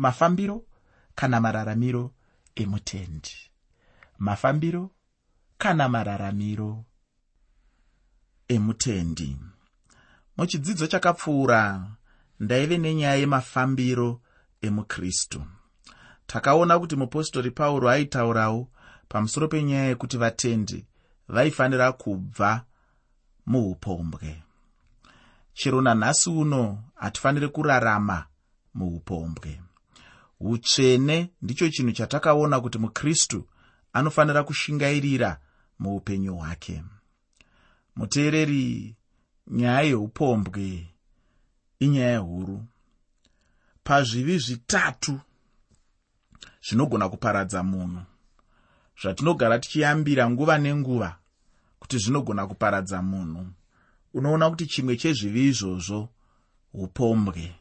mafambiro kana mararamiro emutendi. Mafambiro kana mararamiro emutendi. Muchidzidzo chakapfuura ndaive nenyaya yemafambiro emukristu. Takaona kuti mupostori pauro aitaurawo pamusoro penyaya yekuti vatendi vaifanira kubva muupombwe. Chero nanhasi uno hatifaniri kurarama muupombwe utsvene ndicho chinhu chatakaona kuti mukristu anofanira kushingairira muupenyu hwake. Muteereri nyaya yeupombwe inyaya huru pazvivi zvitatu zvinogona kuparadza munhu zvatinogara tichiyambira nguva nenguva kuti zvinogona kuparadza munhu. Unoona kuti chimwe chezvivi izvozvo upombwe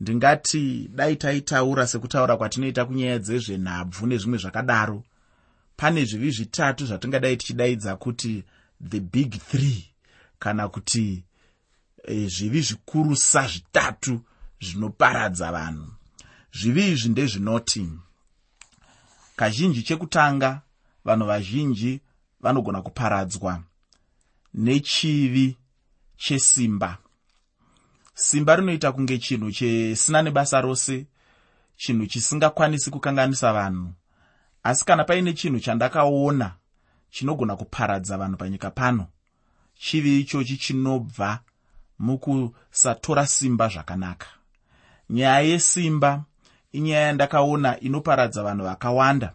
ndingati dai taitaura sekutaura kwatinoita kunyaya dzezvenhabvu nezvimwe zvakadaro pane zvivi zvitatu zvatingadai tichidaidza kuti the big three kana kuti e, zvivi zvikurusa zvitatu zvinoparadza vanhu. Zvivi izvi ndezvinoti kazhinji chekutanga vanhu vazhinji vanogona kuparadzwa nechivi chesimba simba rinoita kunge chinhu chisina nebasa rose chinhu chisingakwanisi kukanganisa vanhu. Asi kana paine chinhu chandakaona chinogona kuparadza vanhu panyika pano chivi ichochi chinobva mukusatora simba zvakanaka. Nyaya yesimba inyaya yandakaona inoparadza vanhu vakawanda.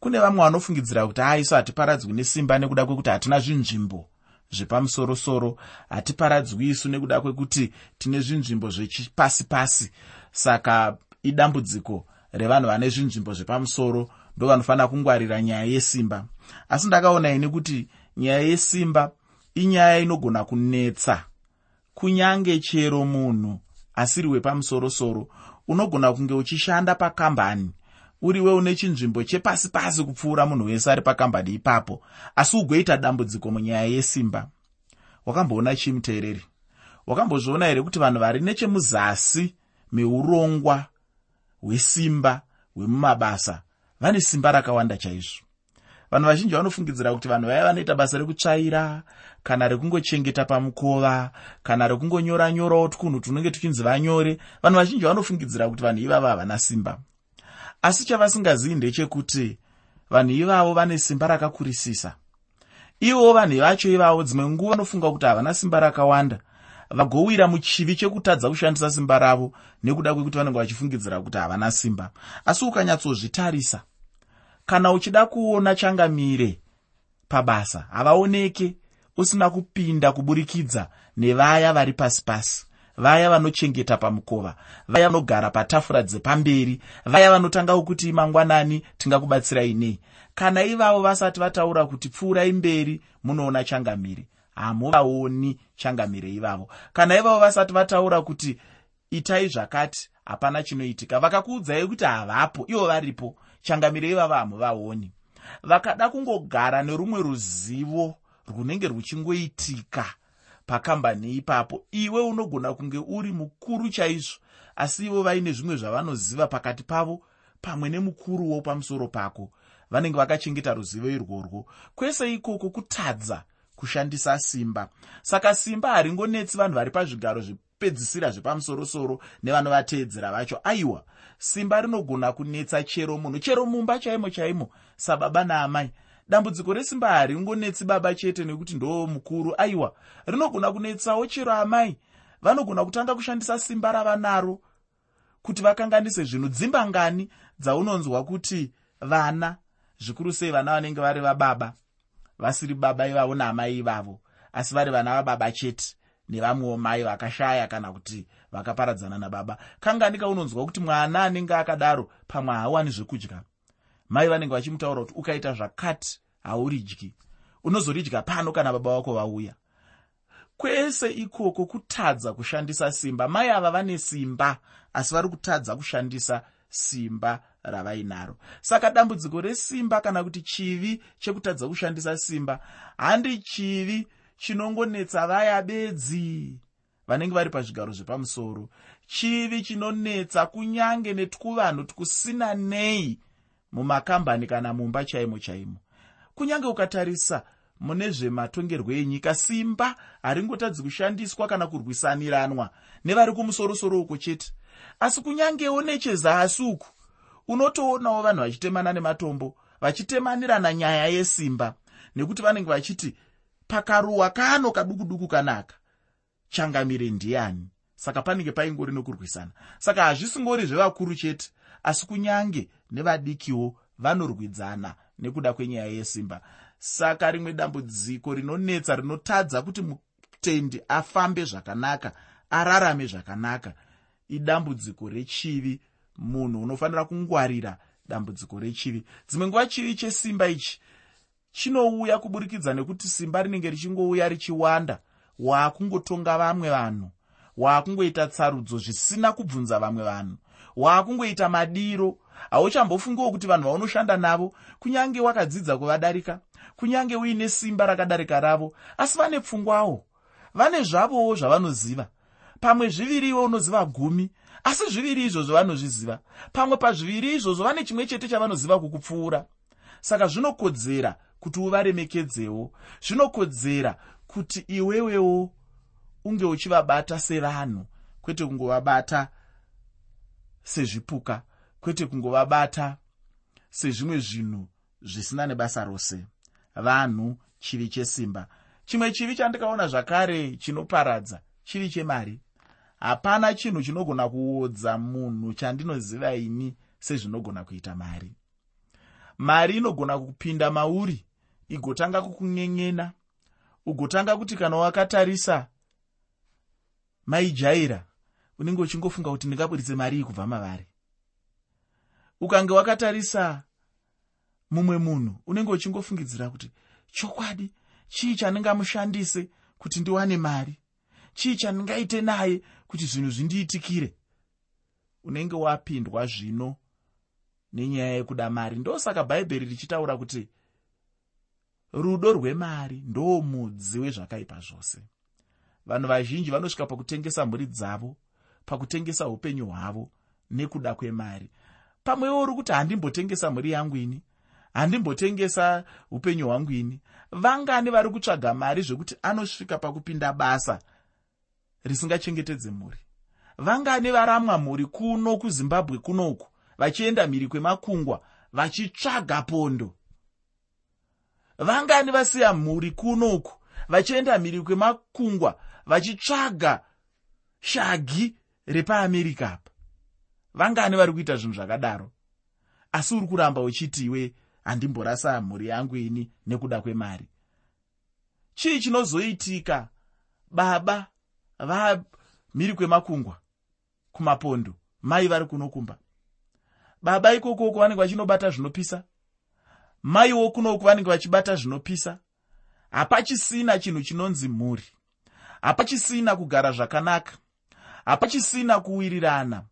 Kune vamwe vanofungidzira kuti aiso hatiparadzwi nesimba nekuda kwekuti hatina zvinzvimbo zvepamusorosoro. Hatiparadzwi isu nekuda kwekuti tine zvinzvimbo zvechipasi pasi. Saka idambudziko revanhu vane zvinzvimbo zvepamusoro ndo vanofanira kungwarira nyaya yesimba. Asi ndakaona ini kuti nyaya yesimba inyaya inogona kunetsa. Kunyange chero munhu asiri wepamusorosoro unogona kunge uchishanda pakambani uriwe une chinzvimbo chepasi pasi kupfuura munhu wese ari pakambani ipapo asi ugoita dambudziko munyaya yesimba. Wakamboona chii muteereri wakambozviona here kuti vanhu vari nechemuzasi meurongwa hwesimba hwemumabasa vane simba rakawanda chaizvo? Vanhu vazhinji vanofungidzira kuti vanhu vaya vanoita basa rekutsvaira kana rekungochengeta pamukova kana rekungonyora nyorawo twunhu tunenge tuchinzi vanyore. Vanhu vazhinji vanofungidzira kuti vanhu ivava havana simba asi chavasingazivi ndechekuti vanhu ivavo vane simba rakakurisisa. Ivowo vanhu vacho ivavo dzimwe nguva vanofunga kuti havana simba rakawanda. Vagowira muchivi chekutadza kushandisa simba ravo nekuda kwekuti vanenge vachifungidzira kuti havana simba. Asi ukanyatsozvitarisa kana uchida kuona changamire pabasa havaoneke usina kupinda kuburikidza nevaya vari pasi pasi vaya vanochengeta pamukova vaya vanogara patafura dzepamberi vaya vanotangawo kuti mangwanani tingakubatsirai nei kana ivavo vasati vataura kuti pfuurai mberi munoona changamire. Hamuvaoni changamire ivavo. Kana ivavo vasati vataura kuti itai zvakati hapana chinoitika. Vakakuudzai kuti havapo ivo varipo. Changamire ivavo hamuvaoni. Vakada kungogara nerumwe ruzivo runenge ruchingoitika pakambani ipapo iwe unogona kunge uri mukuru chaizvo. Asi ivo vaine zvimwe zvavanoziva pakati pavo pamwe nemukuruwo pamusoro pako vanenge vakachengeta ruzivo irworwo. Kwese ikoko kutadza kushandisa simba. Saka simba haringonetsi vanhu vari pazvigaro zvepedzisira zvepamusorosoro nevanovateedzera vacho. Aiwa simba rinogona kunetsa chero munhu chero mumba chaimo chaimo sababa naamai dambudziko resimba haringonetsi baba chete nekuti ndo mukuru aiwa rinogona kunetsawo chero amai. Vanogona kutanga kushandisa simba ravanaro kuti vakanganise zvinhu. Dzimba ngani dzaunonzwa kuti vana zvikuru sei vana vanenge vari vababa? Vasiri baba ivavo naamai ivavo asi vari vana vababa chete nevamwewo mai vakashaya kana kuti vakaparadzana nababa. Kanganika unonzwa kuti mwana anenge akadaro pamwe haawani zvekudya mai vanenge vachimutaura kuti ukaita zvakati hauridyi. Unozoridya pano kana baba vako vauya? Kwese ikoko kutadza kushandisa simba. Mai ava vane simba asi vari kutadza kushandisa simba ravainaro. Saka dambudziko resimba kana kuti chivi chekutadza kushandisa simba handi chivi chinongonetsa vaya bedzi vanenge vari pazvigaro zvepamusoro. Chivi chinonetsa kunyange netkuvanhu tkusina nei mumakambani kana mumba chaimo chaimo kunyange ukatarisa mune zvematongerwo enyika simba haringotadzi kushandiswa kana kurwisaniranwa nevari kumusorosoro uko chete. Asi kunyangewo nechezasi uku unotoonawo vanhu vachitemana nematombo vachitemanirana nyaya yesimba nekuti vanenge vachiti pakaruwa kano kaduku duku kanaka changamire ndiani? Saka panenge paingori nokurwisana. Saka hazvisingori zvevakuru chete asi kunyange nevadikiwo vanorwidzana nekuda kwenyaya yesimba. Saka rimwe dambudziko rinonetsa rinotadza kuti mutendi afambe zvakanaka ararame zvakanaka. Idambudziko rechivi munhu unofanira kungwarira dambudziko rechivi. Dzimwe nguva chivi chesimba ichi chinouya kuburikidza nekuti simba rinenge richingouya richiwanda. Waakungotonga vamwe vanhu waakungoita tsarudzo zvisina kubvunza vamwe vanhu waakungoita madiro hauchambofungiwo kuti vanhu vaunoshanda navo kunyange wakadzidza kuvadarika kunyange uine simba rakadarika ravo asi vane pfungwawo vane zvavowo zvavanoziva. Pamwe zviviriwo unoziva gumi asi zviviri izvozvo vanozviziva. Pamwe pazviviri izvozvo vane chimwe chete chavanoziva kukupfuura. Saka zvinokodzera kuti uvaremekedzewo zvinokodzera kuti iwewewo unge uchivabata sevanhu kwete kungovabata sezvipuka kwete kungovabata sezvimwe zvinhu zvisina nebasa rose. Vanhu chivi chesimba. Chimwe chivi chandikaona zvakare chinoparadza chivi chemari. Hapana chinhu chinogona kuodza munhu chandinoziva ini sezvinogona kuita mari. Mari inogona kupinda mauri igotanga kukun'en'ena ugotanga kuti kana wakatarisa maijaira unenge uchingofunga kuti ndingaburitse mari iyi kubva mavari ukange wakatarisa mumwe munhu unenge uchingofungidzira kuti chokwadi chii chandingamushandise kuti ndiwane mari? Chii chandingaite naye kuti zvinhu zvindiitikire? Unenge wapindwa zvino nenyaya yekuda mari. Ndosaka bhaibheri richitaura kuti rudo rwemari ndo mudzi wezvakaipa zvose. Vanhu vazhinji vanosvika pakutengesa mhuri dzavo pakutengesa upenyu hwavo nekuda kwemari pamwewo uri kuti handimbotengesa mhuri yangu ini handimbotengesa upenyu hwangu ini vangani vari kutsvaga mari zvekuti anosvika pakupinda basa risingachengetedze mhuri vangani varamwa mhuri kuno kuzimbabwe kunoku vachienda mhiri kwemakungwa vachitsvaga pondo? Vangani vasiya mhuri kunoku vachienda mhiri kwemakungwa vachitsvaga shagi repaamerica apa vangani vari kuita zvinhu zvakadaro. Asi uri kuramba uchiti iwe handimborasa mhuri yangu ini nekuda kwemari. Chii chinozoitika? Baba vamhiri kwemakungwa kumapondo mai vari kunokumba. Baba ikokoko vanenge vachinobata zvinopisa? Maiwo kunoku vanenge vachibata zvinopisa? Hapachisina chinhu chinonzi mhuri. Hapachisina kugara zvakanaka. Hapachisina kuwirirana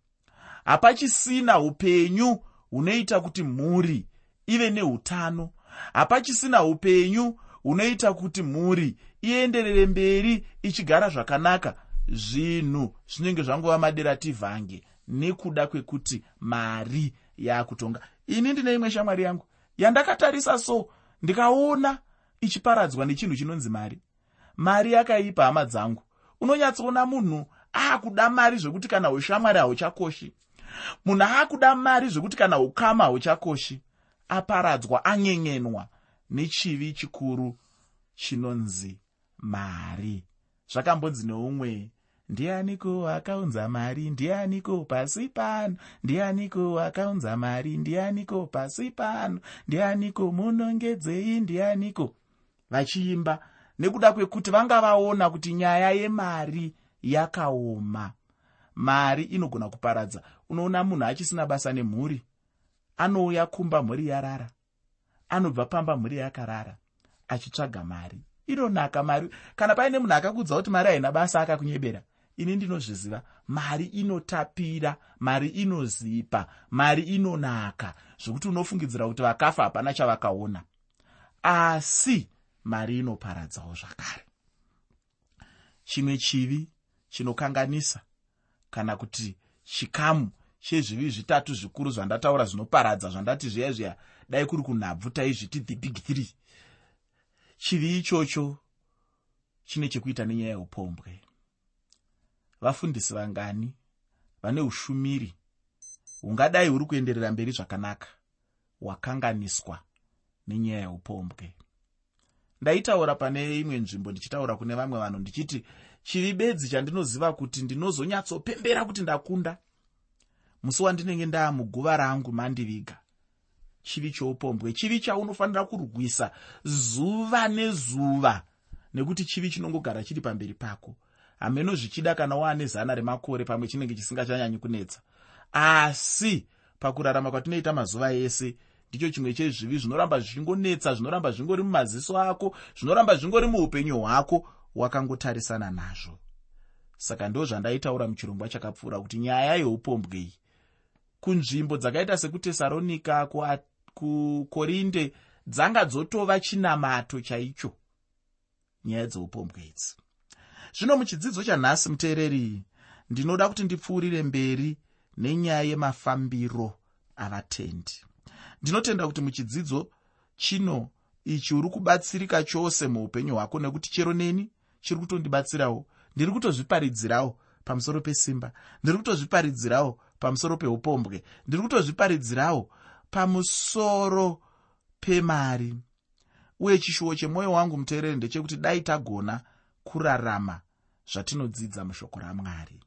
hapachisina upenyu hunoita kuti mhuri ive neutano hapachisina upenyu hunoita kuti mhuri ienderere mberi ichigara zvakanaka. Zvinhu zvinenge zvangova maderativhange nekuda kwekuti mari yaakutonga. Ini ndine imwe shamwari yangu? Yandakatarisa so ndikaona ichiparadzwa nechinhu chinonzi mari. Mari yakaipa hama dzangu. Unonyatsoona munhu aakuda mari zvekuti kana ushamwari hauchakoshi munhu aakuda mari zvekuti kana ukama hauchakoshi aparadzwa anyenyenwa nechivi chikuru chinonzi mari. Zvakambonzi neumwe ndianiko akaunza mari? Ndianiko pasi pano? Ndianiko akaunza mari? Ndianiko pasi pano? Ndianiko munongedzei? Ndianiko? Vachiimba nekuda kwekuti vanga vaona kuti nyaya yemari yakaoma mari inogona kuparadza. Unoona munhu achisina basa nemhuri anouya kumba mhuri yarara anobva pamba mhuri yakarara achitsvaga mari. Inonaka mari kana paine munhu akakudza kuti mari haina basa akakunyebera ini ndinozviziva. Mari inotapira mari inozipa mari inonaka zvokuti unofungidzira kuti vakafa hapana chavakaona. Asi mari inoparadzawo zvakare. Chimwe chivi chinokanganisa kana kuti chikamu chezvivi zvitatu zvikuru zvandataura zvinoparadza zvandati zviya zviya dai kuri kunhabvu taizviti the big three chivi ichocho chine chekuita nenyaya yeupombwe vafundisi vangani vane ushumiri hungadai huri kuenderera mberi zvakanaka hwakanganiswa nenyaya yeupombwe ndaitaura pane imwe nzvimbo ndichitaura kune vamwe vanhu ndichiti chivi bedzi chandinoziva kuti ndinozonyatsopembera kuti ndakunda. Musi wandinenge ndaa muguva rangu mandiviga chivi choupombwe chivi chaunofanira kurwisa zuva nezuva nekuti chivi chinongogara chiri pamberi pako. Hameno zvichida kana waane zana remakore pamwe chinenge chisingachanyanyi kunetsa. Asi pakurarama kwatinoita mazuva ese ndicho chimwe chezvivi zvinoramba zvichingonetsa zvinoramba zvingori mumaziso ako zvinoramba zvingori muupenyu hwako wakangotarisana nazvo. Saka ndo zvandaitaura muchirongwa chakapfuura kuti nyaya yeupombwei kunzvimbo dzakaita sekutesaronika kukorinde dzanga dzotova chinamato chaicho. Nyaya dzeupombwe idzi zvino muchidzidzo chanhasi muteereri ndinoda kuti ndipfuurire mberi nenyaya yemafambiro avatendi. Ndinotenda kuti muchidzidzo chino ichi uri kubatsirika chose muupenyu hwako nekuti chero neni chiri kutondibatsirawo. Ndiri kutozviparidzirawo pamusoro pesimba. Ndiri kutozviparidzirawo pamusoro peupombwe. Ndiri kutozviparidzirawo pamusoro pemari. Uye chishuwo chemwoyo wangu muteereri ndechekuti dai tagona kurarama zvatinodzidza mushoko ramwari.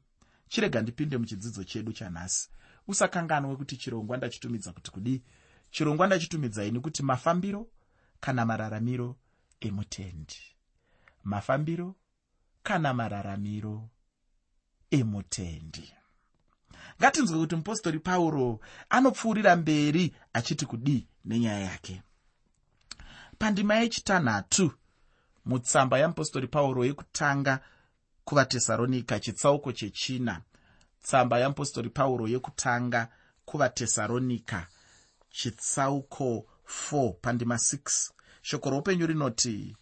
Chirega ndipinde muchidzidzo chedu chanhasi. Usakanganwe kuti chirongwa ndachitumidza kuti kudii chirongwa ndachitumidzaini kuti mafambiro kana mararamiro emutendi mafambiro kana mararamiro emutendi. Ngatinzwe kuti mupostori pauro anopfuurira mberi achiti kudii nenyaya yake. Pandima yechitanhatu mutsamba yamupostori pauro yekutanga kuvatesaronika chitsauko chechina. Tsamba yamupostori pauro yekutanga kuvatesaronika chitsauko 4 pandima 6 shoko roupenyu rinoti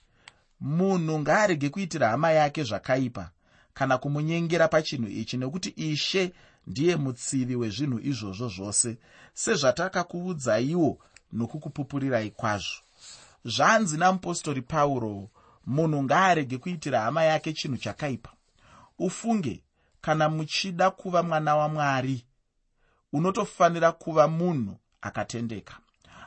munhu ngaarege kuitira hama yake zvakaipa kana kumunyengera pachinhu ichi nekuti ishe ndiye mutsivi wezvinhu izvozvo zvose sezvatakakuudzaiwo nokukupupurirai kwazvo. Zvanzi namupostori pauro munhu ngaarege kuitira hama yake chinhu chakaipa. Ufunge kana muchida kuva mwana wamwari unotofanira kuva munhu akatendeka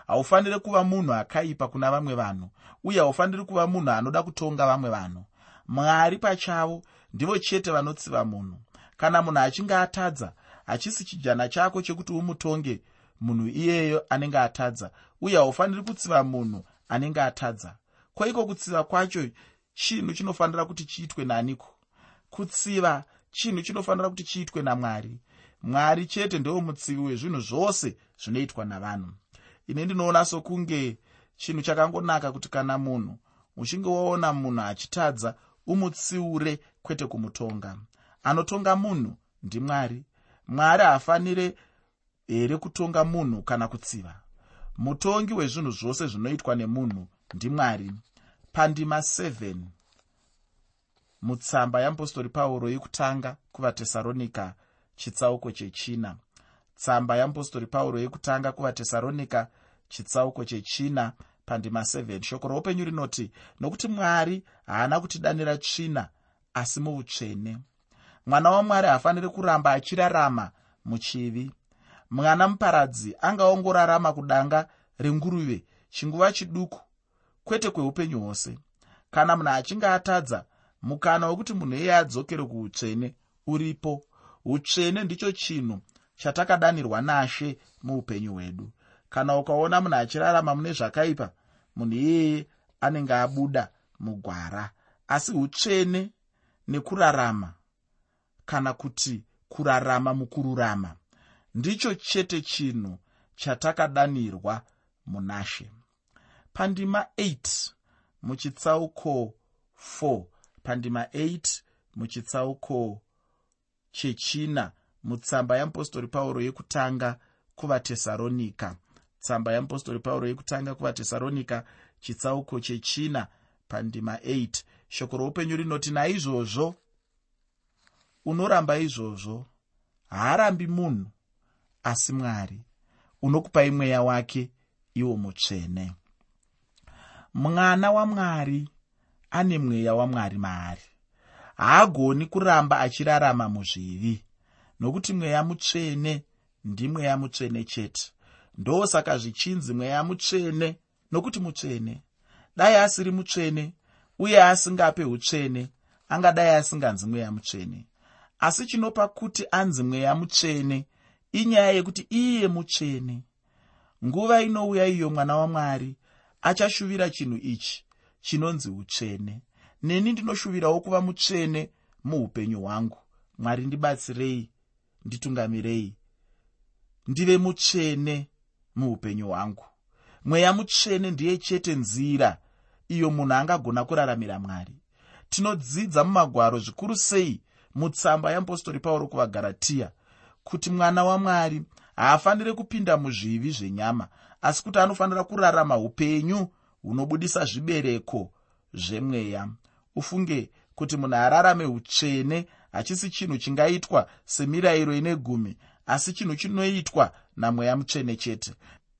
haufaniri kuva munhu akaipa kuna vamwe vanhu uye haufaniri kuva munhu anoda kutonga vamwe vanhu. Mwari pachavo ndivo chete vanotsiva munhu. Kana munhu achinge atadza hachisi chijana chako chekuti umutonge munhu iyeyo anenge atadza uye haufaniri kutsiva munhu anenge atadza. Kwaiko kutsiva kwacho chinhu chinofanira kuti chiitwe naniko? Kutsiva chinhu chinofanira kuti chiitwe namwari. Mwari chete ndewo mutsivi wezvinhu zvose zvinoitwa navanhu ine ndinoona sokunge chinhu chakangonaka kuti kana munhu uchinge waona munhu achitadza umutsiure kwete kumutonga. Anotonga munhu ndimwari mwari. Haafanire here kutonga munhu kana kutsiva? Mutongi wezvinhu zvose zvinoitwa nemunhu ndimwari pandima 7 mutsamba yamupostori pauro yekutanga kuvatesaronika chitsauko chechina. Tsamba yamupostori pauro yekutanga kuvatesaronika chitsauko chechina pandima 7 shoko roupenyu rinoti nokuti mwari haana kutidanira tsvina asi muutsvene. Mwana wamwari haafaniri kuramba achirarama muchivi. Mwana muparadzi angaongorarama kudanga renguruve chinguva chiduku kwete kweupenyu hwose. Kana munhu achinge atadza mukana wekuti munhu iyeye adzokere kuutsvene uripo. Utsvene ndicho chinhu chatakadanirwa nashe muupenyu hwedu kana ukaona munhu achirarama mune zvakaipa munhu iyeye anenge abuda mugwara. Asi utsvene nekurarama kana kuti kurarama mukururama ndicho chete chinhu chatakadanirwa munashe. Pandima 8 muchitsauko 4 pandima 8 muchitsauko chechina. Mutsamba yamupostori pauro yekutanga kuvatesaronika tsamba yamupostori pauro yekutanga kuvatesaronika chitsauko chechina pandima 8 shoko roupenyu rinoti naizvozvo unoramba izvozvo. Haarambi munhu asi mwari. Unokupai mweya wake iwo mutsvene. Mwana wamwari ane mweya wamwari maari. Haagoni kuramba achirarama muzvivi nokuti mweya mutsvene ndimweya mutsvene chete ndosaka zvichinzi mweya mutsvene nokuti mutsvene. Dai asiri mutsvene uye asingape utsvene angadai asinganzi mweya mutsvene. Asi chinopa kuti anzi mweya mutsvene inyaya yekuti iye mutsvene. Nguva inouya iyo mwana wamwari achashuvira chinhu ichi chinonzi utsvene. Neni ndinoshuvirawo kuva mutsvene muupenyu hwangu. Mwari ndibatsirei nditungamirei ndive mutsvene muupenyu hwangu. Mweya mutsvene ndiye chete nzira iyo munhu angagona kuraramira mwari. Tinodzidza mumagwaro zvikuru sei mutsamba yeapostori pauro kuvagaratiya kuti mwana wamwari haafaniri kupinda muzvivi zvenyama asi kuti anofanira kurarama upenyu hunobudisa zvibereko zvemweya. Ufunge kuti munhu ararame utsvene hachisi chinhu chingaitwa semirayiro ine gumi asi chinhu chinoitwa namweya mutsvene chete.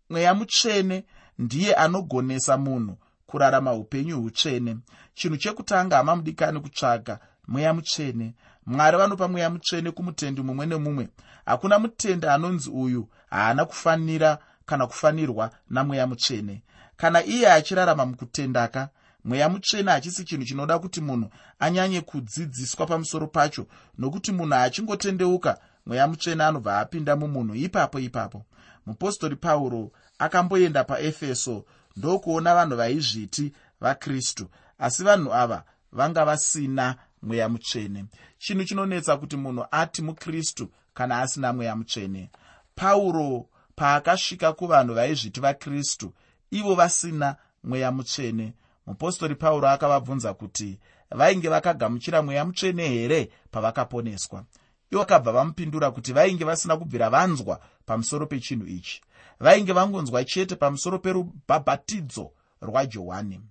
Mweya mutsvene ndiye anogonesa munhu kurarama upenyu hutsvene. Chinhu chekutanga hamamudikani kutsvaga mweya mutsvene mwari vanopa mweya mutsvene kumutendi mumwe nemumwe. Hakuna mutendi anonzi uyu haana kufanira kana kufanirwa namweya mutsvene kana iye achirarama mukutendaka mweya mutsvene hachisi chinhu chinoda kuti munhu anyanye kudzidziswa pamusoro pacho nokuti munhu achingotendeuka mweya mutsvene anobva apinda mumunhu ipapo ipapo. Mupostori pauro akamboenda paefeso ndokuona vanhu vaizviti vakristu asi vanhu ava vanga vasina mweya mutsvene. Chinhu chinonetsa kuti munhu ati mukristu kana asina mweya mutsvene. Pauro paakasvika kuvanhu vaizviti vakristu ivo vasina mweya mutsvene. Mupostori pauro akavabvunza kuti vainge vakagamuchira mweya mutsvene here pavakaponeswa ivo vakabva vamupindura kuti vainge vasina kubvira vanzwa pamusoro pechinhu ichi. Vainge vangonzwa chete pamusoro perubhabhatidzo rwajohani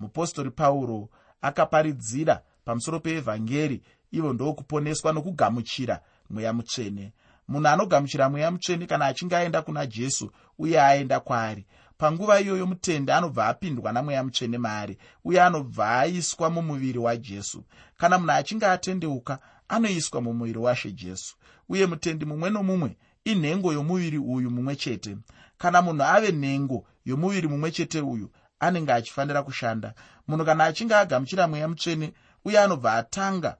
mupostori pauro akaparidzira pamusoro peevhangeri ivo ndokuponeswa nokugamuchira mweya mutsvene. Munhu anogamuchira mweya mutsvene kana achinge aenda kuna jesu uye aenda kwaari. Panguva iyoyo mutende anobva apindwa namweya mutsvene maari uye anobva aiswa mumuviri wajesu kana munhu achinge atendeuka anoiswa mumuviri washe jesu. Uye mutendi mumwe nomumwe inhengo yomuviri uyu mumwe chete. Kana munhu ave nhengo yomuviri mumwe chete uyu anenge achifanira kushanda. Munhu kana achinge agamuchira mweya mutsvene uye anobva atanga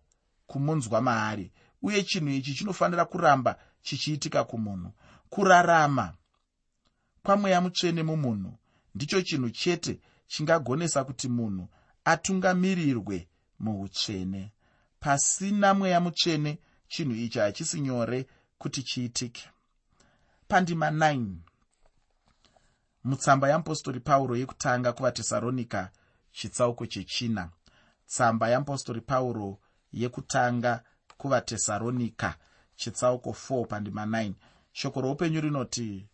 kumunzwa maari uye chinhu ichi chinofanira kuramba chichiitika kumunhu. Kurarama kwamweya mutsvene mumunhu ndicho chinhu chete chingagonesa kuti munhu atungamirirwe muutsvene pasina mweya mutsvene chinhu ichi hachisi nyore kuti chiitike. Pandima 9 mutsamba yeapostori pauro yekutanga kuvatesaronika chitsauko chechina. Tsamba yeapostori pauro yekutanga kuvatesaronika chitsauko 4 pandima 9 shoko roupenyu rinoti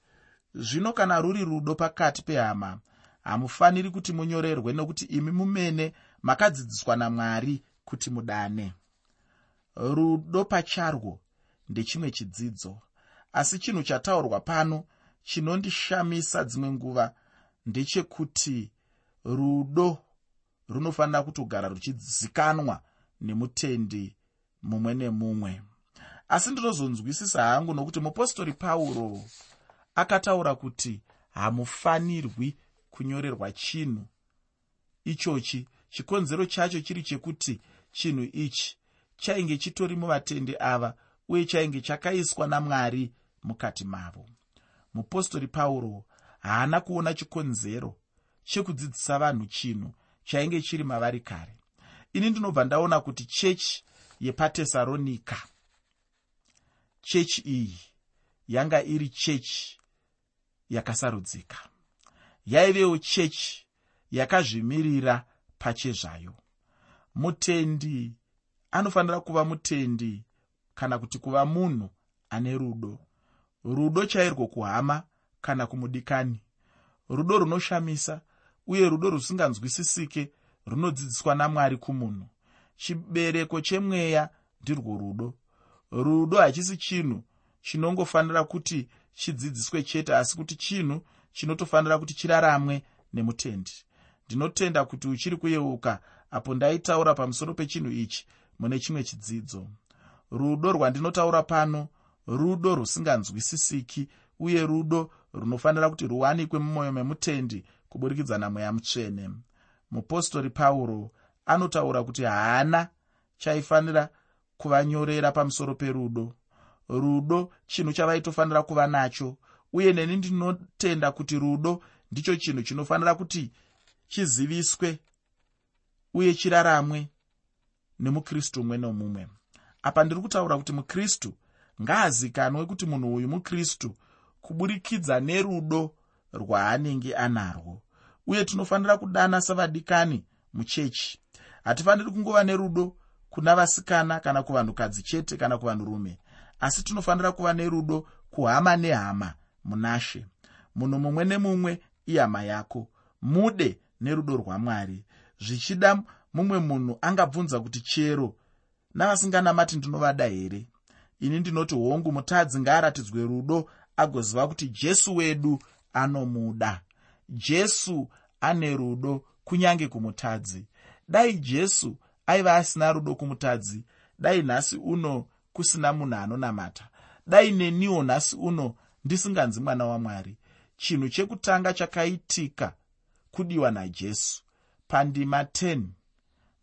zvino kana ruri rudo pakati pehama hamufaniri kuti munyorerwe nokuti imi mumene makadzidziswa namwari kuti mudane. Rudo pacharwo ndechimwe chidzidzo asi chinhu chataurwa pano chinondishamisa dzimwe nguva ndechekuti rudo runofanira kutogara ruchizikanwa nemutendi mumwe nemumwe. Asi ndinozonzwisisa hangu nokuti mupostori pauro akataura kuti hamufanirwi kunyorerwa chinhu. Ichochi chikonzero chacho chiri chekuti chinhu ichi chainge chitori muvatendi ava uye chainge chakaiswa namwari mukati mavo. Mupostori pauro haana kuona chikonzero chekudzidzisa vanhu chinhu chainge chiri mavari kare. Ini ndinobva ndaona kuti chechi yepatesaronika chechi iyi yanga iri chechi yakasarudzika. Yaivewo chechi yakazvimirira pachezvayo mutendi. Anofanira kuva mutendi kana kuti kuva munhu ane rudo. Rudo chairwo kuhama kana kumudikani. Rudo runoshamisa uye rudo rusinganzwisisike runodzidziswa namwari kumunhu. Chibereko chemweya ndirwo rudo. Rudo hachisi chinhu chinongofanira kuti chidzidziswe chete asi kuti chinhu chinotofanira kuti chiraramwe nemutendi. Ndinotenda kuti uchiri kuyeuka apo ndaitaura pamusoro pechinhu ichi mune chimwe chidzidzo. Rudo rwandinotaura pano rudo rusinganzwisisiki uye rudo runofanira kuti ruwanikwe mumwoyo memutendi kuburikidza namweya mutsvene. Mupostori pauro anotaura kuti haana chaifanira kuvanyorera pamusoro perudo. Rudo chinhu chavaitofanira kuva nacho uye neni ndinotenda kuti rudo ndicho chinhu chinofanira kuti chiziviswe uye chiraramwe nemukristu mumwe nomumwe. Apa ndiri kutaura kuti mukristu ngaazikanwe kuti munhu uyu mukristu kuburikidza nerudo rwaanenge anarwo. Uye tinofanira kudana savadikani muchechi. Hatifaniri kungova nerudo kuna vasikana kana kuvanhukadzi chete kana kuvanhurume asi tinofanira kuva nerudo kuhama nehama munashe munhu mumwe nemumwe ihama yako. Mude nerudo rwamwari zvichida mumwe munhu angabvunza kuti chero navasinganamati ndinovada here? Ini ndinoti hongu mutadzi ngaaratidzwe rudo agoziva kuti jesu wedu anomuda. Jesu ane rudo kunyange kumutadzi. Dai jesu aiva asina rudo kumutadzi. Dai nhasi uno kusina munhu anonamata. Dai neniwo nhasi uno ndisinganzi mwana wamwari chinhu chekutanga chakaitika kudiwa najesu pandima 10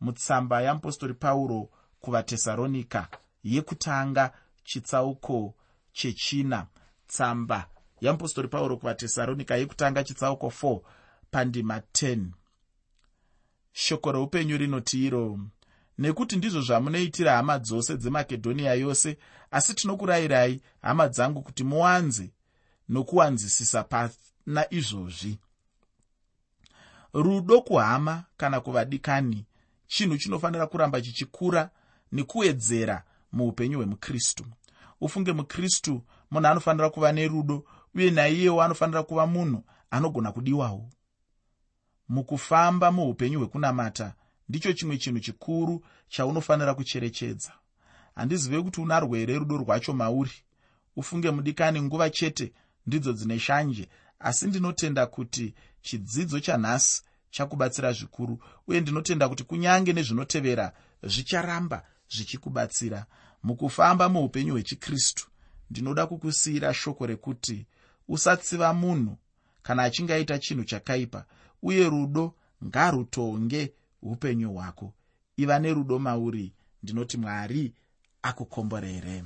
mutsamba yeapostori pauro kuvatesaronika yekutanga chitsauko chechina. Tsamba yeapostori pauro kuvatesaronika yekutanga chitsauko 4 pandima 10 shoko reupenyu rinoti iro nekuti ndizvo zvamunoitira hama dzose dzemakedhoniya yose asi tinokurayirai hama dzangu kuti muwanze nokuwanzisisa pana izvozvi rudo kuhama kana kuvadikani chinhu chinofanira kuramba chichikura nekuwedzera muupenyu hwemukristu. Ufunge mukristu munhu anofanira kuva nerudo uye naiyewo anofanira kuva munhu anogona kudiwawo. Mukufamba muupenyu hwekunamata ndicho chimwe chinhu chikuru chaunofanira kucherechedza. Handizive kuti una rwere rudo rwacho mauri? Ufunge mudikani nguva chete ndidzo dzine shanje asi ndinotenda kuti chidzidzo chanhasi chakubatsira zvikuru uye ndinotenda kuti kunyange nezvinotevera zvicharamba zvichikubatsira. Mukufamba muupenyu hwechikristu ndinoda kukusiyira shoko rekuti usatsiva munhu kana achinge aita chinhu chakaipa uye rudo ngarutonge upenyu hwako. Iva nerudo mauri ndinoti mwari akukomborere